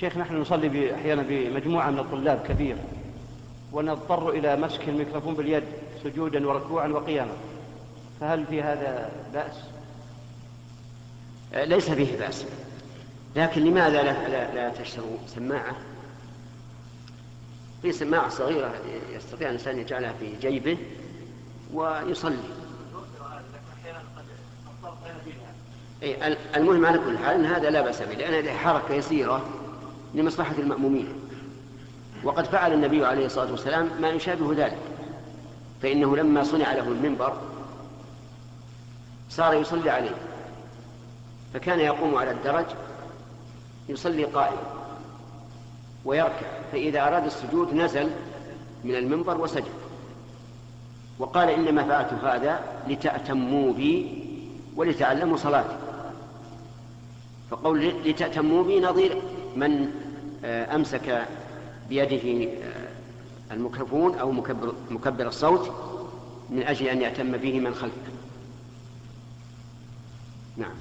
شيخ نحن نصلي أحيانا بمجموعة من الطلاب كبير ونضطر إلى مسك الميكروفون باليد سجودا وركوعا وقياما. فهل في هذا بأس؟ آه، ليس فيه بأس. لكن لماذا لا, لا, لا تشتروا سماعة؟ في سماعة صغيرة يستطيع الإنسان يجعلها في جيبه ويصلي. المهم على كل حال أن هذا لا بأس به لأن هذه حركة يسيرة. لمصلحة المأمومين. وقد فعل النبي عليه الصلاة والسلام ما يشابه ذلك فإنه لما صنع له المنبر صار يصلي عليه فكان يقوم على الدرج يصلي قائما ويركع فإذا أراد السجود نزل من المنبر وسجد. وقال إنما فعلت هذا لتأتموا بي ولتعلموا صلاتي. فقول لتأتموا بي نظير من آه، أمسك بيده آه، الميكروفون أو مكبر, مكبر الصوت من أجل أن يأتم به من خلفه. نعم.